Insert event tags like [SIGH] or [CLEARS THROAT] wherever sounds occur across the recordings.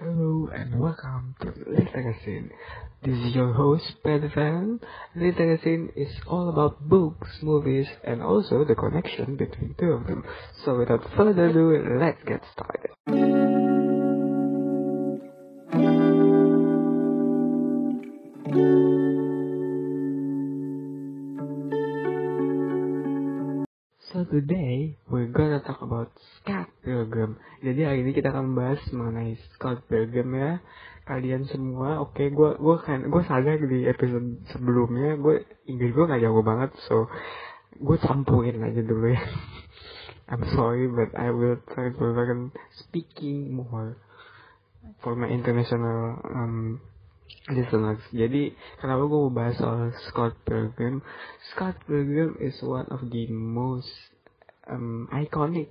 Hello and welcome to Literasin. This is your host, Pedvan. Literasin is all about books, movies, and also the connection between two of them. So without further ado, let's get started. So today we're gonna talk about Pilgrim. Jadi hari ini kita akan bahas mengenai Scott Pilgrim ya. Kalian semua, oke, okay, gue gue kan gue sadar di episode sebelumnya gue Inggris gue nggak jago banget, so gue campurin aja dulu ya. [LAUGHS] I'm sorry, but I will try to learn speaking more for my international um, listeners. Jadi kenapa gue mau bahas soal Scott Pilgrim? Scott Pilgrim is one of the most um, iconic,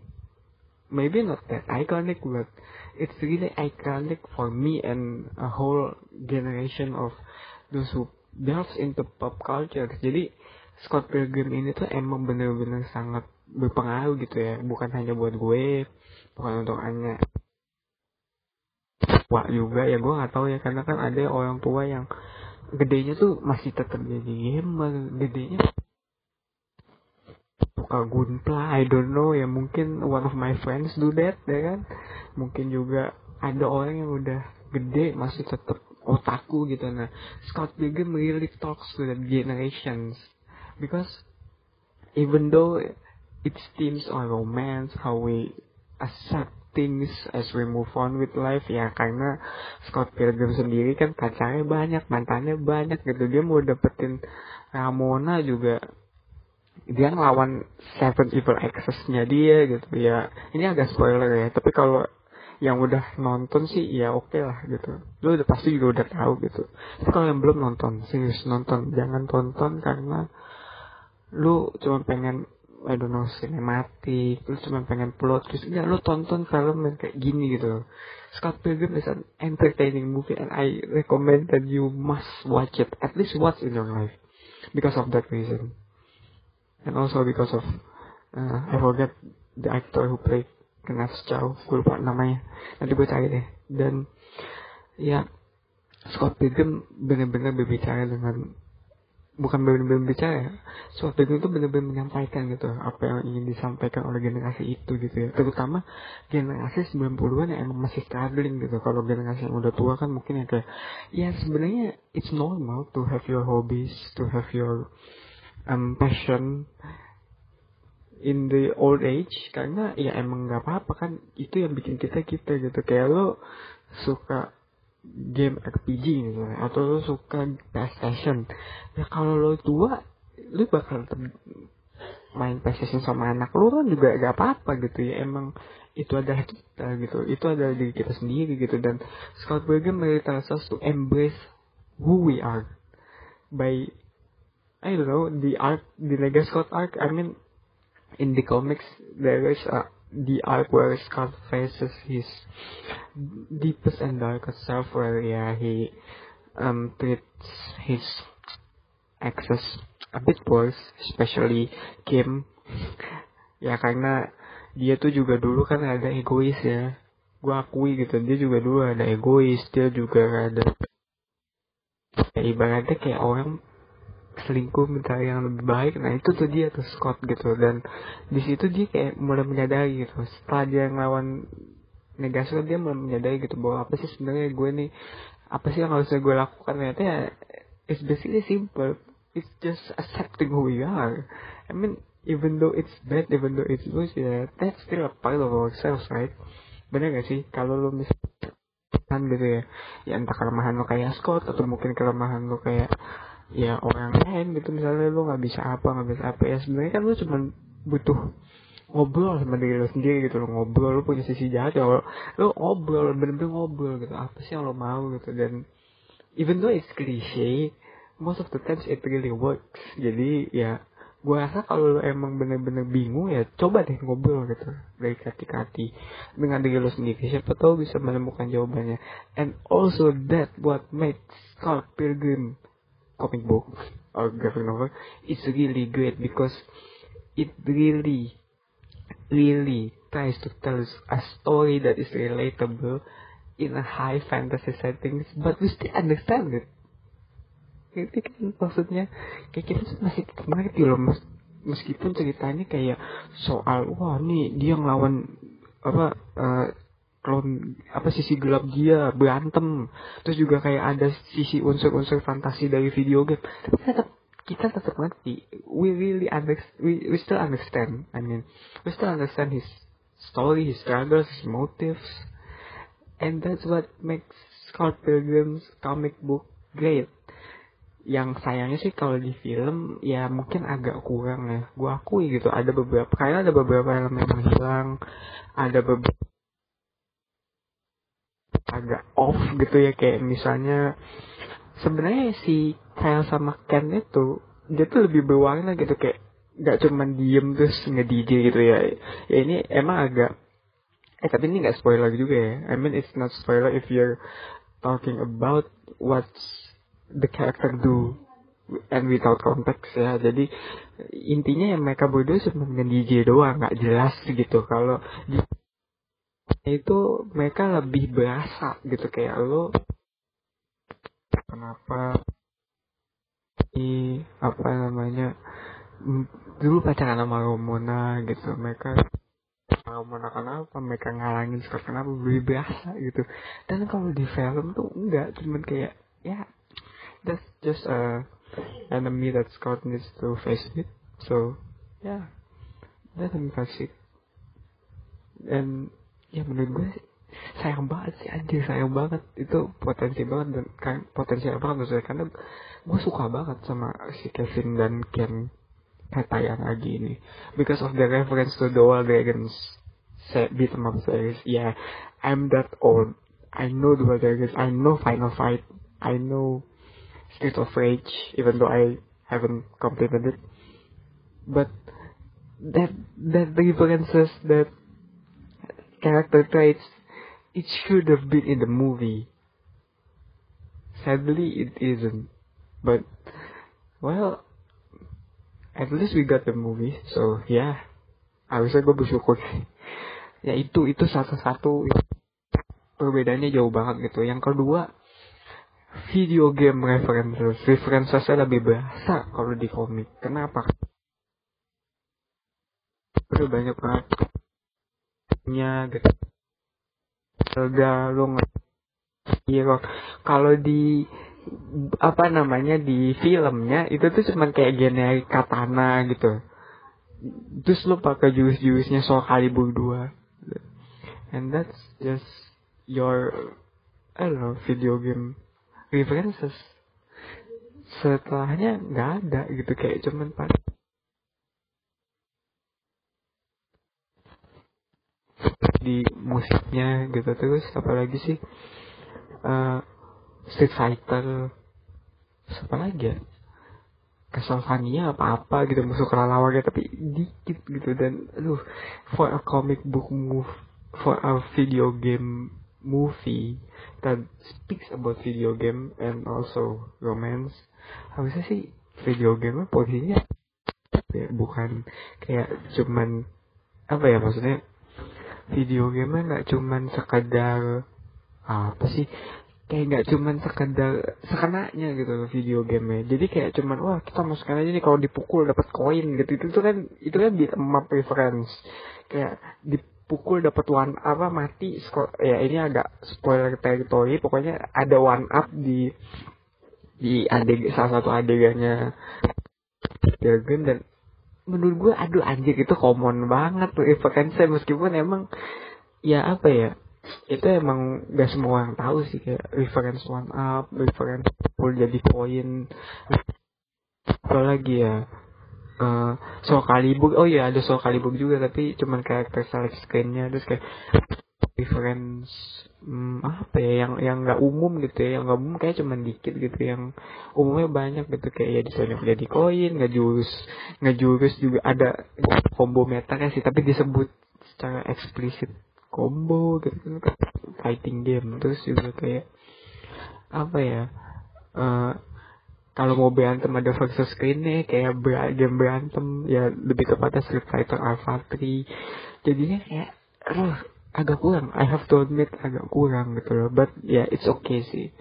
maybe not that iconic, but it's really iconic for me and a whole generation of those who delves into pop culture. Jadi Scott Pilgrim ini tuh emang bener-bener sangat berpengaruh gitu ya, bukan hanya buat gue, bukan untuk hanya tua juga ya gue nggak tahu ya karena kan ada orang tua yang gedenya tuh masih tetap jadi gamer gedenya suka gunpla I don't know ya mungkin one of my friends do that ya kan? Mungkin juga ada orang yang udah gede masih tetap otaku gitu. Nah Scott Pilgrim really talks to the generations. Because even though it themes on romance how we accept things as we move on with life ya karena Scott Pilgrim sendiri kan pacarnya banyak mantannya banyak gitu. Dia mau dapetin Ramona juga dia ngelawan Seven Evil Exes-nya dia gitu. Ya ini agak spoiler ya tapi kalau yang udah nonton sih ya oke okay lah gitu. Lu udah pasti juga udah tahu gitu. Tapi kalau yang belum nonton serius nonton jangan tonton karena lu cuma pengen I don't know sinematik lu cuma pengen plot terus ya lu tonton film yang kayak gini gitu. Scott Pilgrim is an entertaining movie and I recommend that you must watch it. At least once in your life. Because of that reason and also because of uh, I forget the actor who played Kenneth Chow gue lupa namanya. Nanti gue cari deh. Dan ya Scott Pilgrim benar-benar berbicara dengan bukan benar-benar bicara suatu itu benar-benar menyampaikan gitu apa yang ingin disampaikan oleh generasi itu gitu ya. Terutama generasi 90-an yang emang masih struggling gitu. Kalau generasi yang udah tua kan mungkin yang kayak ya sebenarnya it's normal to have your hobbies to have your um, passion in the old age karena ya emang nggak apa-apa kan itu yang bikin kita kita gitu. Kayak lo suka game RPG gitu atau lo suka PlayStation. Ya kalau lo tua lo bakal main PlayStation sama anak lo kan juga gak apa-apa gitu ya. Emang itu adalah kita gitu itu adalah diri kita sendiri gitu. Dan Scott Pilgrim us to embrace who we are by I don't know the arc the Lego Scott arc I mean in the comics there is a the arc where Scott faces his deepest and darkest self where yeah he um treats his exes a bit worse especially Kim. Ya karena dia tuh juga dulu kan ada egois ya. Gue akui gitu dia juga dulu ada egois dia juga ada ya, ibaratnya kayak orang selingkuh minta yang lebih baik. Nah itu tuh dia tuh Scott gitu. Dan di situ dia kayak mulai menyadari gitu. Setelah dia ngelawan negasi dia mulai menyadari gitu bahwa apa sih sebenarnya gue nih apa sih yang harusnya gue lakukan? Ternyata ya it's basically simple. It's just accepting who we are. I mean even though it's bad even though it's worse ya that's still a part of ourselves right? Bener gak sih? Kalau lo misalkan gitu ya. Ya entah kelemahan lo kayak Scott atau mungkin kelemahan lo kayak ya orang lain gitu. Misalnya lu nggak bisa apa nggak bisa apa. Ya sebenarnya kan lu cuma butuh ngobrol sama diri lo sendiri gitu lo ngobrol lo punya sisi jahat ya lo, lo ngobrol bener-bener ngobrol gitu. Apa sih yang lo mau gitu? Dan even though it's cliche most of the times it really works. Jadi ya gue rasa kalau lo emang bener-bener bingung ya coba deh ngobrol gitu. Dari hati ke hati. Dengan diri lo sendiri. Siapa tahu bisa menemukan jawabannya. And also that what makes Scott Pilgrim comic book or graphic novel is really great because it really really tries to tell us a story that is relatable in a high fantasy settings, but we still understand it. Ngerti kan maksudnya kayak kita masih ngerti loh mes meskipun ceritanya kayak soal wah nih dia ngelawan apa uh, klon apa sisi gelap dia berantem. Terus juga kayak ada sisi unsur-unsur fantasi dari video game. Tapi tetap kita tetap ngerti. We really understand we, we still understand I mean we still understand his story his struggles his motives. And that's what makes Scott Pilgrim's comic book great. Yang sayangnya sih kalau di film ya mungkin agak kurang ya. Gue akui gitu ada beberapa kayak ada beberapa elemen yang hilang ada beberapa agak off gitu ya kayak misalnya sebenarnya si Kyle sama Ken itu dia tuh lebih berwarna gitu kayak nggak cuman diem terus nge DJ gitu ya. Ya ini emang agak eh tapi ini nggak spoiler juga ya. I mean it's not spoiler if you're talking about what's the character do and without context ya. Jadi intinya yang mereka berdua cuma nge DJ doang nggak jelas gitu. Kalau itu mereka lebih berasa gitu kayak lo kenapa ini apa namanya dulu pacaran sama Romona gitu mereka Romona kenapa mereka ngalangin suka kenapa lebih biasa gitu. Dan kalau di film tuh enggak cuman kayak ya that's just a enemy that Scott needs to face it so yeah that's impressive and ya menurut gue sayang banget sih anjir sayang banget. Itu potensi banget dan kan potensial banget saya karena gue suka banget sama si Kevin dan Ken yang lagi ini. Because of the reference to Dual Dragons beat 'em up series. Yeah I'm that old. I know Dual Dragons. I know Final Fight. I know Street of Rage even though I haven't completed it. But that that references that character traits it should have been in the movie. Sadly, it isn't. But, well, at least we got the movie. So, yeah. Harusnya gue bersyukur. [LAUGHS] ya itu, itu satu-satu perbedaannya jauh banget gitu. Yang kedua, video game references. Referencesnya lebih berasa kalau di komik. Kenapa? Udah banyak banget nya gitu. Lu hero kalau di apa namanya di filmnya itu tuh cuman kayak generik katana gitu. Terus lu pakai jurus-jurusnya soal Calibur 2 and that's just your I don't know video game references. Setelahnya nggak ada gitu kayak cuman pada di musiknya gitu. Terus apalagi sih uh, Street Fighter apa lagi ya? Castlevania apa-apa gitu musuh kelalawarnya tapi dikit gitu. Dan aduh for a comic book move for a video game movie that speaks about video game and also romance. Harusnya sih video game posisinya ya bukan kayak cuman apa ya maksudnya video game nggak cuman sekedar apa sih? Kayak nggak cuman sekedar sekenanya gitu loh video game jadi kayak cuman wah kita masukkan aja nih kalau dipukul dapat koin gitu. Itu tuh kan itu kan di map preference kayak dipukul dapat one apa mati ya ini agak spoiler territory. Pokoknya ada one up di di adeg salah satu adegannya game dan menurut gue aduh anjir itu common banget tuh referensi meskipun emang ya apa ya itu emang gak semua yang tahu sih kayak reference one up reference full jadi poin. Apa lagi ya uh, Soul Calibur oh iya ada Soul Calibur juga tapi cuman karakter select screennya terus kayak reference hmm, apa ya yang yang nggak umum gitu ya yang nggak umum kayak cuman dikit gitu yang umumnya banyak gitu kayak ya disebut jadi koin nggak jurus nggak jurus juga ada combo meta sih tapi disebut secara eksplisit combo gitu kan fighting game terus juga kayak apa ya uh, kalau mau berantem ada versus screennya kayak ber game berantem ya lebih tepatnya Street Fighter Alpha 3 jadinya kayak uh, agak kurang. I have to admit agak kurang gitu loh. But ya yeah, it's okay sih.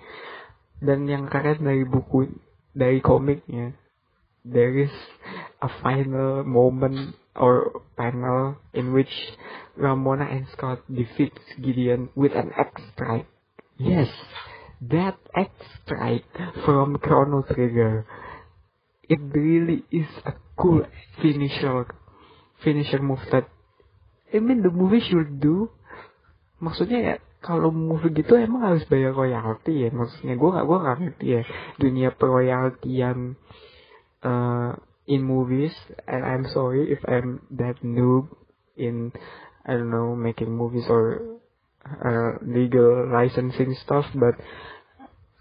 Dan yang keren dari buku dari komiknya there is a final moment or panel in which Ramona and Scott defeats Gideon with an X strike. Yes that X strike from Chrono Trigger, it really is a cool finisher finisher move that I mean the movie should do. Maksudnya ya kalau movie gitu emang harus bayar royalty ya. Maksudnya gue gak gue gak ngerti ya dunia royaltyan uh, in movies. And I'm sorry if I'm that noob in I don't know making movies or uh, legal licensing stuff, but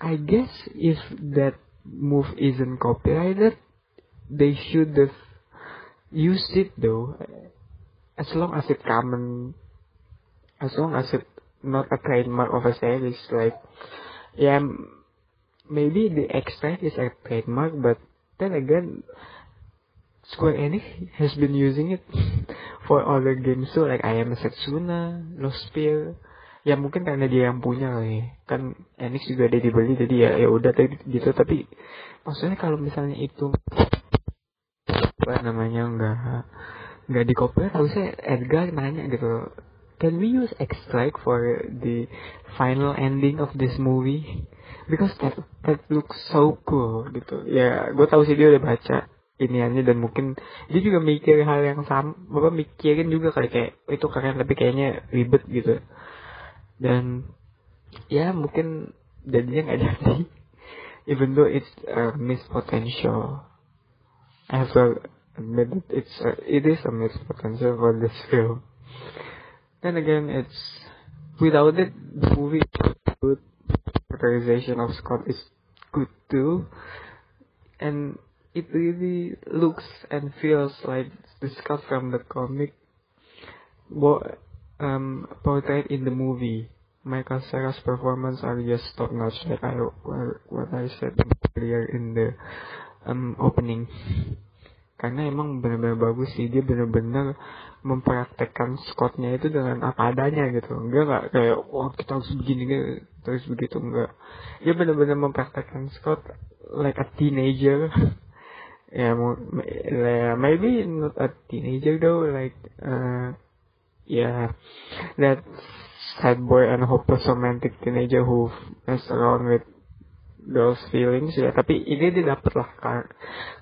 I guess if that move isn't copyrighted, they should have used it though. As long as it common, as long as it not a trademark of a series, like yeah, maybe the extract is a trademark, but then again, Square Enix has been using it [LAUGHS] for other games. Too, like I Am Setsuna, Lost Spear, ya mungkin karena dia yang punya kali. Kan Enix juga ada dibeli jadi ya ya udah gitu. Tapi maksudnya kalau misalnya itu apa namanya nggak nggak di copy harusnya Edgar nanya gitu can we use extract for the final ending of this movie? Because that that looks so cool gitu. Ya gue tahu sih dia udah baca iniannya dan mungkin dia juga mikir hal yang sama bapak mikirin juga kali kayak itu keren tapi kayaknya ribet gitu. Dan ya mungkin jadinya nggak jadi. Even though it's a missed potential admit that it's a, it is a missed potential for this film then again it's without it the movie good characterization of Scott is good too and it really looks and feels like the Scott from the comic but um, portrayed in the movie. Michael Cera's performance are just top notch, like I what I said earlier in the um, opening. Karena emang benar-benar bagus sih dia benar-benar mempraktekkan Scottnya itu dengan apa adanya gitu. Enggak nggak kayak wah kita harus begini gitu, terus begitu enggak. Dia benar-benar mempraktekkan Scott like a teenager. [LAUGHS] ya yeah, maybe not a teenager though like uh, yeah, that sad boy and hopeless romantic teenager who mess around with girls feelings ya tapi ini dia dapet lah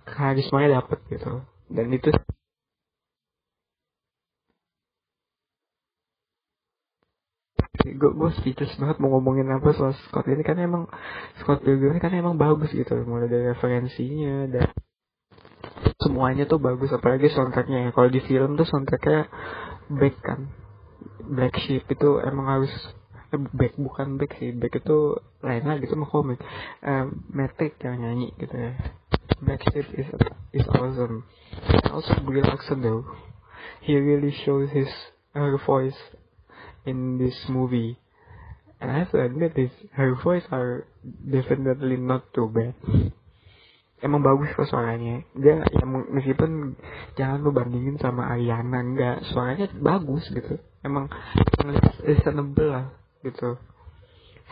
karismanya dapet gitu dan itu gue gue speechless banget mau ngomongin apa soal Scott ini kan emang Scott Pilgrim kan emang bagus gitu mulai dari referensinya dan semuanya tuh bagus apalagi soundtracknya ya. Kalau di film tuh soundtracknya back kan. Black sheep itu emang harus eh, back bukan back sih back itu lain lagi sama komik uh, metric yang nyanyi gitu ya. Black sheep is is awesome. Also Brie Larson though he really shows his her voice in this movie. And I have to admit this her voice are definitely not too bad. Emang bagus kok suaranya. Dia ya meskipun jangan lu bandingin sama Ariana enggak. Suaranya bagus gitu. Emang listenable lah gitu.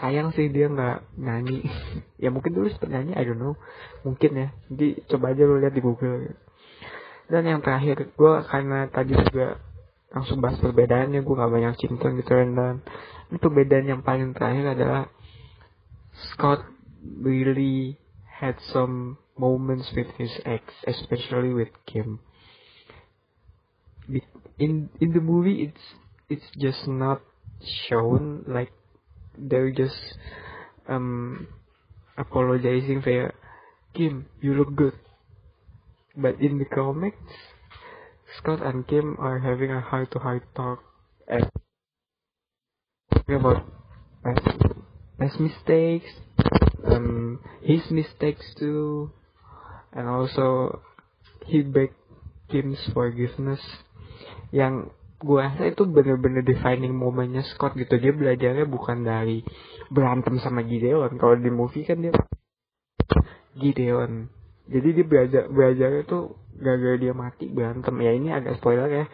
Sayang sih dia nggak nyanyi. [LAUGHS] Ya mungkin dulu nyanyi I don't know. Mungkin ya. Jadi coba aja lu lihat di Google. Dan yang terakhir gue karena tadi juga langsung bahas perbedaannya gue nggak banyak cinta gitu dan ini perbedaan yang paling terakhir adalah Scott really had some moments with his ex, especially with Kim. In in the movie, it's it's just not shown like they're just um apologizing for Kim, you look good. but in the comics, Scott and Kim are having a heart-to-heart talk. And talking about past mistakes, um, his mistakes too, and also he begged Kim's forgiveness. Yang gue rasa itu bener-bener defining momennya Scott gitu. Dia belajarnya bukan dari berantem sama Gideon. Kalau di movie kan dia Gideon jadi dia belajar belajar itu gara-gara dia mati berantem. Ya ini agak spoiler ya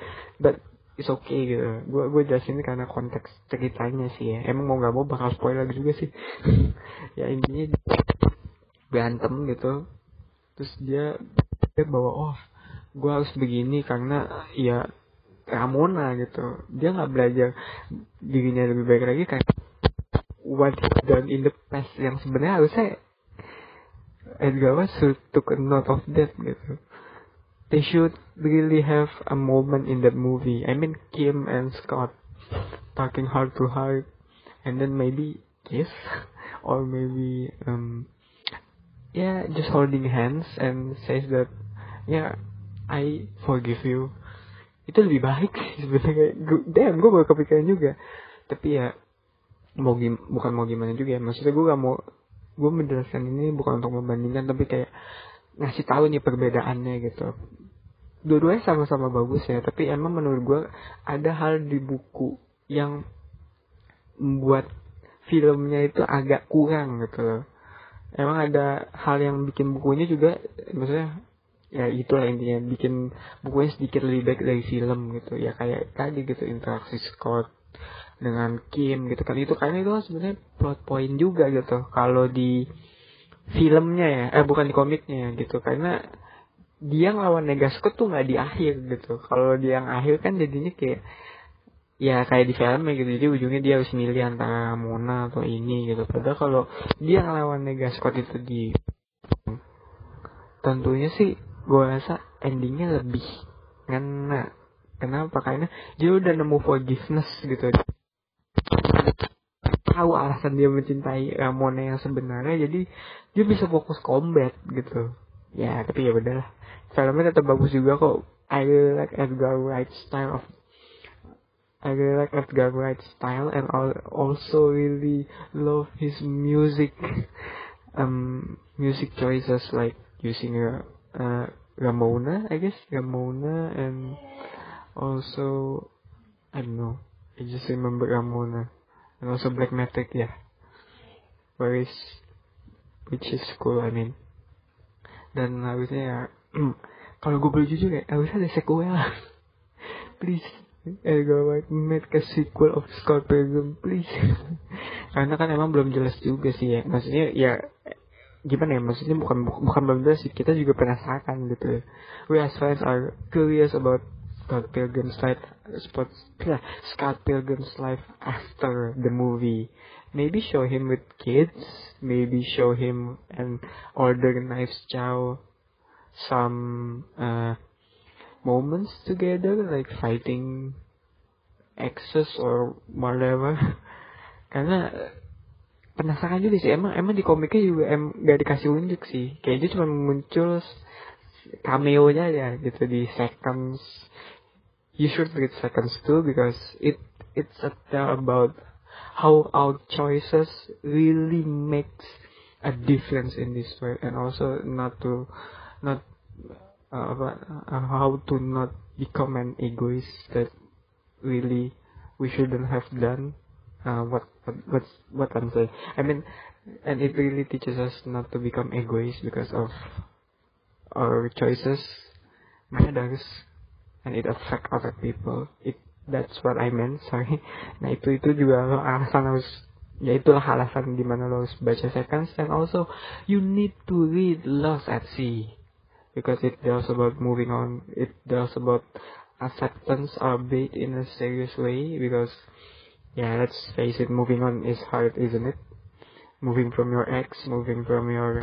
but it's okay gitu. Gue gue jelasin karena konteks ceritanya sih ya. Emang mau nggak mau bakal spoiler juga sih. [LAUGHS] Ya intinya berantem gitu. Terus dia dia bawa oh gue harus begini karena ya Ramona gitu. Dia nggak belajar dirinya lebih baik lagi kayak what he done in the past yang sebenarnya harusnya Wright should took a note of that gitu. They should really have a moment in that movie. I mean Kim and Scott talking heart to heart. And then maybe kiss. [LAUGHS] Or maybe um yeah just holding hands and says that yeah I forgive you. Itu lebih baik sih sebenarnya. Damn gue baru kepikiran juga. Tapi ya mau bukan mau gimana juga ya. Maksudnya gue gak mau gue menjelaskan ini bukan untuk membandingkan tapi kayak ngasih tahu nih perbedaannya gitu. Dua-duanya sama-sama bagus ya tapi emang menurut gue ada hal di buku yang membuat filmnya itu agak kurang gitu loh. Emang ada hal yang bikin bukunya juga maksudnya ya itulah intinya bikin bukunya sedikit lebih baik dari film gitu. Ya kayak tadi gitu interaksi Scott dengan Kim gitu kan. Itu karena itu sebenarnya plot point juga gitu. Kalau di filmnya ya eh bukan di komiknya ya gitu. Karena dia ngelawan Scott tuh nggak di akhir gitu. Kalau di yang akhir kan jadinya kayak ya kayak di filmnya gitu. Jadi ujungnya dia harus milih antara Mona atau ini gitu. Padahal kalau dia ngelawan Scott itu di tentunya sih gue rasa endingnya lebih ngena. Kenapa? Karena dia udah nemu forgiveness gitu tahu alasan dia mencintai Ramona yang sebenarnya jadi dia bisa fokus combat gitu. Ya tapi ya udahlah filmnya tetap bagus juga kok. I really like Edgar Wright style of I really like Edgar Wright style and also really love his music um music choices like using a uh, Ramona, I guess? Ramona, and also I don't know. I just remember Ramona, and also Black Matic, yeah. Where is which is cool, I mean. Dan harusnya ya, [CLEARS THROAT] kalau gue boleh jujur ya, harusnya ada sequel. [LAUGHS] please, eh gue make a sequel of Scott Pilgrim, please. [LAUGHS] Karena kan emang belum jelas juga sih ya. Maksudnya ya gimana ya maksudnya bukan bukan belum sih kita juga penasaran gitu we as fans are curious about Scott Pilgrim's life Scott, Scott Pilgrim's life after the movie. Maybe show him with kids maybe show him and order knives chow some uh, moments together like fighting exes or whatever. [LAUGHS] Karena penasaran juga sih emang emang di komiknya juga em gak dikasih unjuk sih. Kayaknya cuma muncul cameo nya ya gitu di seconds you should read seconds too because it it's a tale about how our choices really makes a difference in this world and also not to not uh, uh, how to not become an egoist that really we shouldn't have done uh, what what what I'm saying. I mean, and it really teaches us not to become egoist because of our choices matters and it affect other people. It that's what I meant. [LAUGHS] Sorry. Nah itu itu juga alasan harus ya itulah alasan dimana lo harus baca seconds and also you need to read Lost at Sea because it deals about moving on. It deals about acceptance albeit in a serious way because yeah, let's face it, moving on is hard, isn't it? Moving from your ex, moving from your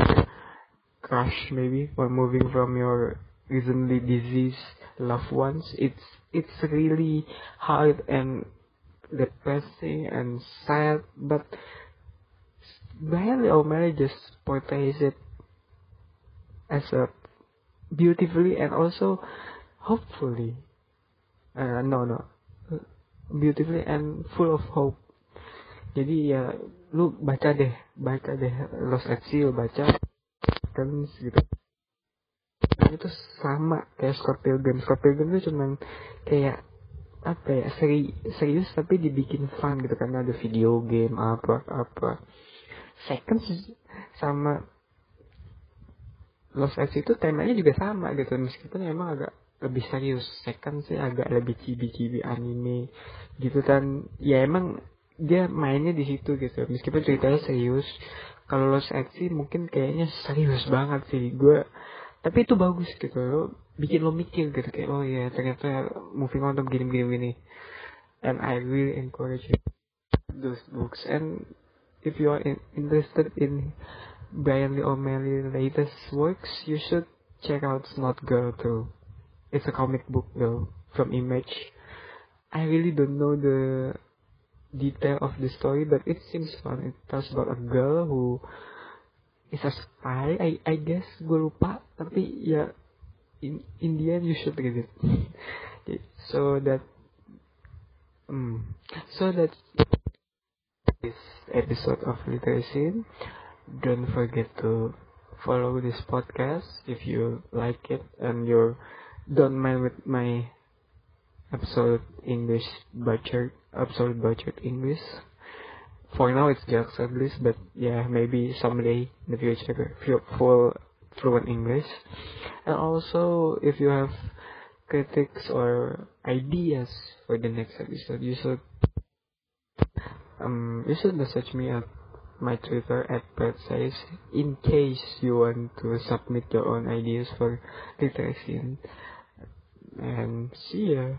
crush maybe, or moving from your recently diseased loved ones. It's it's really hard and depressing and sad, but Bailey O'Malley just portrays it as a beautifully and also hopefully uh, no no beautifully and full of hope jadi ya lu baca deh baca deh Sea lu baca kan gitu. Itu sama kayak Scott Pilgrim Scott Pilgrim itu cuman kayak apa ya seri, serius tapi dibikin fun gitu karena ada video game apa apa second sama Lost Edge itu temanya juga sama gitu. Meskipun emang agak lebih serius. Second sih agak lebih cibi-cibi anime gitu kan. Ya emang dia mainnya di situ gitu. Meskipun ceritanya serius kalau Lost Edge sih mungkin kayaknya serius banget sih gue tapi itu bagus gitu lo bikin lo mikir gitu kayak oh ya ternyata moving on tuh begini begini begini and I really encourage you those books and if you are in, interested in Brian Lee O'Malley's latest works, you should check out Snot Girl too. It's a comic book though, from Image. I really don't know the detail of the story, but it seems fun. It tells about a girl who is a spy, I, I guess. Gue lupa, tapi ya, in, in the end you should read it. [LAUGHS] so that, um, so that this episode of Literacy. Don't forget to follow this podcast if you like it and you don't mind with my absolute English butchered budget English. For now it's just English, but yeah, maybe someday in the future full fluent English. And also, if you have critics or ideas for the next episode, you should um you should message me at my Twitter at says in case you want to submit your own ideas for literacy and see ya.